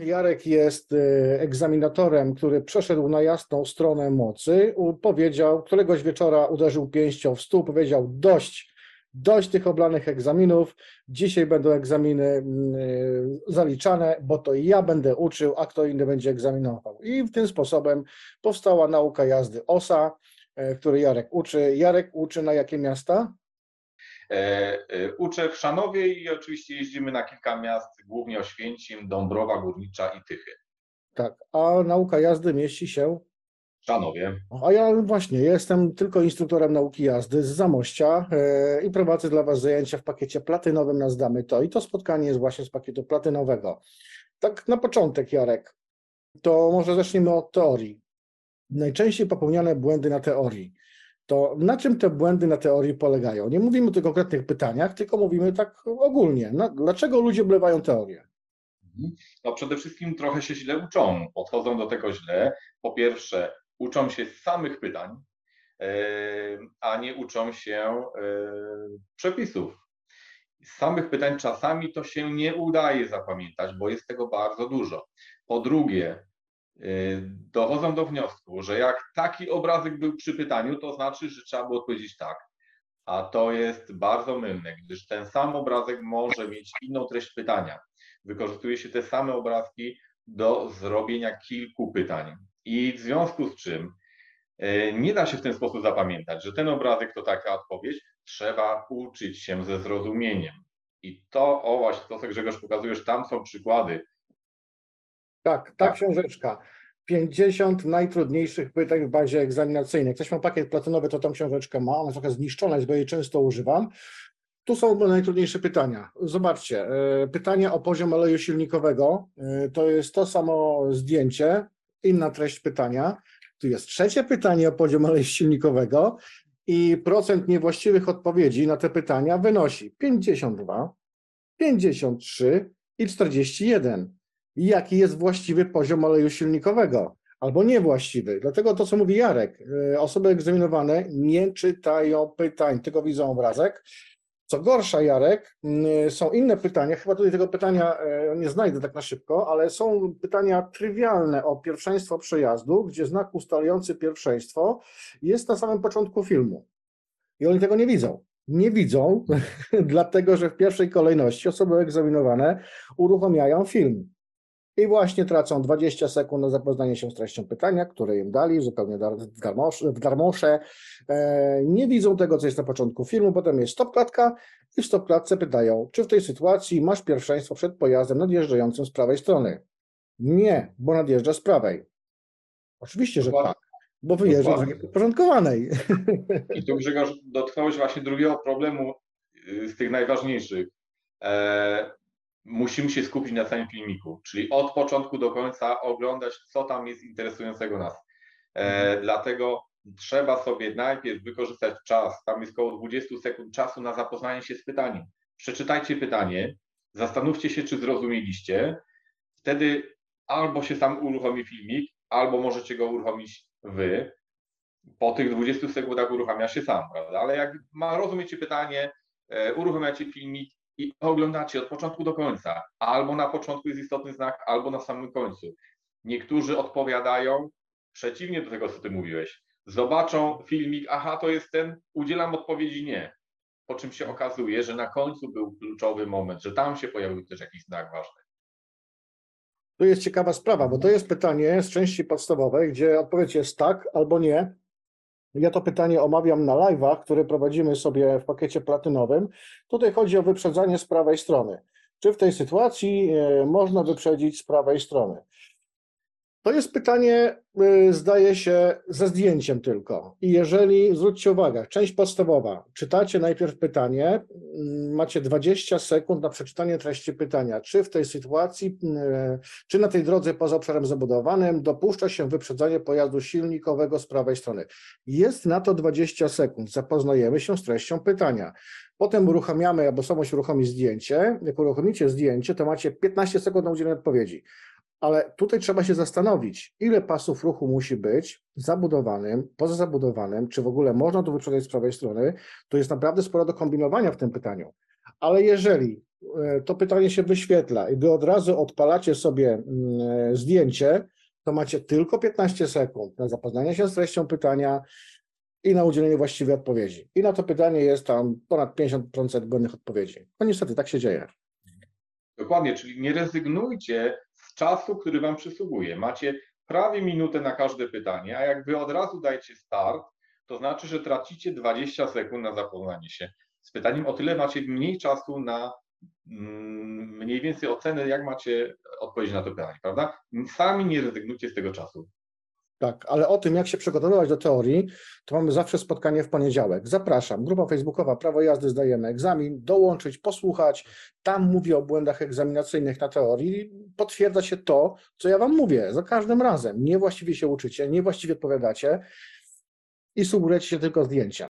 Jarek jest y, egzaminatorem, który przeszedł na jasną stronę mocy. Powiedział, któregoś wieczora uderzył pięścią w stół, powiedział dość, dość tych oblanych egzaminów. Dzisiaj będą egzaminy mm, y, zaliczane, bo to ja będę uczył, a kto inny będzie egzaminował. I tym sposobem powstała nauka jazdy OSA, y, który Jarek uczy. Jarek uczy na jakie miasta? E, e, Uczę w Szanowie i oczywiście jeździmy na kilka miast, głównie Oświęcim, Dąbrowa Górnicza i Tychy. Tak, a nauka jazdy mieści się W Szanowie. A ja właśnie jestem tylko instruktorem nauki jazdy z Zamościa e, i prowadzę dla Was zajęcia w pakiecie platynowym na Zdamy To. I to spotkanie jest właśnie z pakietu platynowego. Tak na początek, Jarek, to może zacznijmy od teorii. Najczęściej popełniane błędy na teorii. To na czym te błędy na teorii polegają? Nie mówimy tu o konkretnych pytaniach, tylko mówimy tak ogólnie. Na, dlaczego ludzie oblewają teorię? No przede wszystkim trochę się źle uczą, podchodzą do tego źle. Po pierwsze, uczą się z samych pytań, e, a nie uczą się e, przepisów. Z samych pytań czasami to się nie udaje zapamiętać, bo jest tego bardzo dużo. Po drugie, dochodzą do wniosku, że jak taki obrazek był przy pytaniu, to znaczy, że trzeba było odpowiedzieć tak. A to jest bardzo mylne, gdyż ten sam obrazek może mieć inną treść pytania wykorzystuje się te same obrazki do zrobienia kilku pytań. I w związku z czym e, nie da się w ten sposób zapamiętać, że ten obrazek to taka odpowiedź, trzeba uczyć się ze zrozumieniem. I to, o właśnie, to co Grzegorz pokazujesz, tam są przykłady. Tak, ta Tak. książeczka. 50 najtrudniejszych pytań w bazie egzaminacyjnej. Ktoś ma pakiet platynowy, to tą książeczkę ma, ona jest trochę zniszczona, jest, bo jej często używam. Tu są najtrudniejsze pytania. Zobaczcie, e, pytanie o poziom oleju silnikowego, e, to jest to samo zdjęcie, inna treść pytania. Tu jest trzecie pytanie o poziom oleju silnikowego i procent niewłaściwych odpowiedzi na te pytania wynosi 52, 53 i 41 jaki jest właściwy poziom oleju silnikowego albo niewłaściwy. Dlatego to, co mówi Jarek, e, osoby egzaminowane nie czytają pytań, tylko widzą obrazek. Co gorsza, Jarek, są inne pytania, chyba tutaj tego pytania e, nie znajdę tak na szybko, ale są pytania trywialne o pierwszeństwo przejazdu, gdzie znak ustalający pierwszeństwo jest na samym początku filmu. I oni tego nie widzą. Nie widzą, dlatego że w pierwszej kolejności osoby egzaminowane uruchamiają film. I właśnie tracą 20 sekund na zapoznanie się z treścią pytania, które im dali, zupełnie w darmosz- w darmosze. E, Nie widzą tego, co jest na początku filmu, potem jest stopklatka i w stopklatce pytają, czy w tej sytuacji masz pierwszeństwo przed pojazdem nadjeżdżającym z prawej strony? Nie, bo nadjeżdża z prawej. Oczywiście, że Dokładnie. tak, bo wyjeżdża z Dokładnie. nieporządkowanej. I tu Grzegorz dotknąłeś właśnie drugiego problemu y, z tych najważniejszych. Musimy się skupić na całym filmiku, czyli od początku do końca oglądać, co tam jest interesującego nas. E, dlatego trzeba sobie najpierw wykorzystać czas, tam jest około 20 sekund czasu na zapoznanie się z pytaniem. Przeczytajcie pytanie, zastanówcie się, czy zrozumieliście. Wtedy albo się sam uruchomi filmik, albo możecie go uruchomić wy. Po tych 20 sekundach uruchamia się sam, prawda? Ale jak ma, rozumiecie pytanie, e, uruchamiacie filmik i oglądacie od początku do końca. Albo na początku jest istotny znak, albo na samym końcu. Niektórzy odpowiadają przeciwnie do tego, co ty mówiłeś. Zobaczą filmik, aha, to jest ten, udzielam odpowiedzi nie. Po czym się okazuje, że na końcu był kluczowy moment, że tam się pojawił też jakiś znak ważny. To jest ciekawa sprawa, bo to jest pytanie z części podstawowej, gdzie odpowiedź jest tak albo nie. Ja to pytanie omawiam na live'ach, które prowadzimy sobie w pakiecie platynowym. Tutaj chodzi o wyprzedzanie z prawej strony. Czy w tej sytuacji e, można wyprzedzić z prawej strony? To jest pytanie, y, zdaje się, ze zdjęciem tylko. I jeżeli, zwróćcie uwagę, część podstawowa, czytacie najpierw pytanie, macie 20 sekund na przeczytanie treści pytania, czy w tej sytuacji, y, czy na tej drodze poza obszarem zabudowanym dopuszcza się wyprzedzanie pojazdu silnikowego z prawej strony. Jest na to 20 sekund, zapoznajemy się z treścią pytania. Potem uruchamiamy, albo samość uruchomi zdjęcie. Jak uruchomicie zdjęcie, to macie 15 sekund na udzielenie odpowiedzi. Ale tutaj trzeba się zastanowić, ile pasów ruchu musi być zabudowanym, poza zabudowanym, czy w ogóle można to wyprzedzać z prawej strony. To jest naprawdę sporo do kombinowania w tym pytaniu. Ale jeżeli e, to pytanie się wyświetla i wy od razu odpalacie sobie mm, zdjęcie, to macie tylko 15 sekund na zapoznanie się z treścią pytania i na udzielenie właściwej odpowiedzi. I na to pytanie jest tam ponad 50% godnych odpowiedzi. No niestety, tak się dzieje. Dokładnie, czyli nie rezygnujcie czasu, który Wam przysługuje. Macie prawie minutę na każde pytanie, a jak Wy od razu dajecie start, to znaczy, że tracicie 20 sekund na zapoznanie się z pytaniem. O tyle macie mniej czasu na mm, mniej więcej ocenę, jak macie odpowiedź na to pytanie, prawda? Sami nie rezygnujcie z tego czasu. Tak, ale o tym, jak się przygotowywać do teorii, to mamy zawsze spotkanie w poniedziałek. Zapraszam, grupa facebookowa Prawo jazdy zdajemy egzamin, dołączyć, posłuchać. Tam mówię o błędach egzaminacyjnych na teorii. Potwierdza się to, co ja Wam mówię za każdym razem. Niewłaściwie się uczycie, niewłaściwie odpowiadacie i sugerujecie się tylko zdjęcia.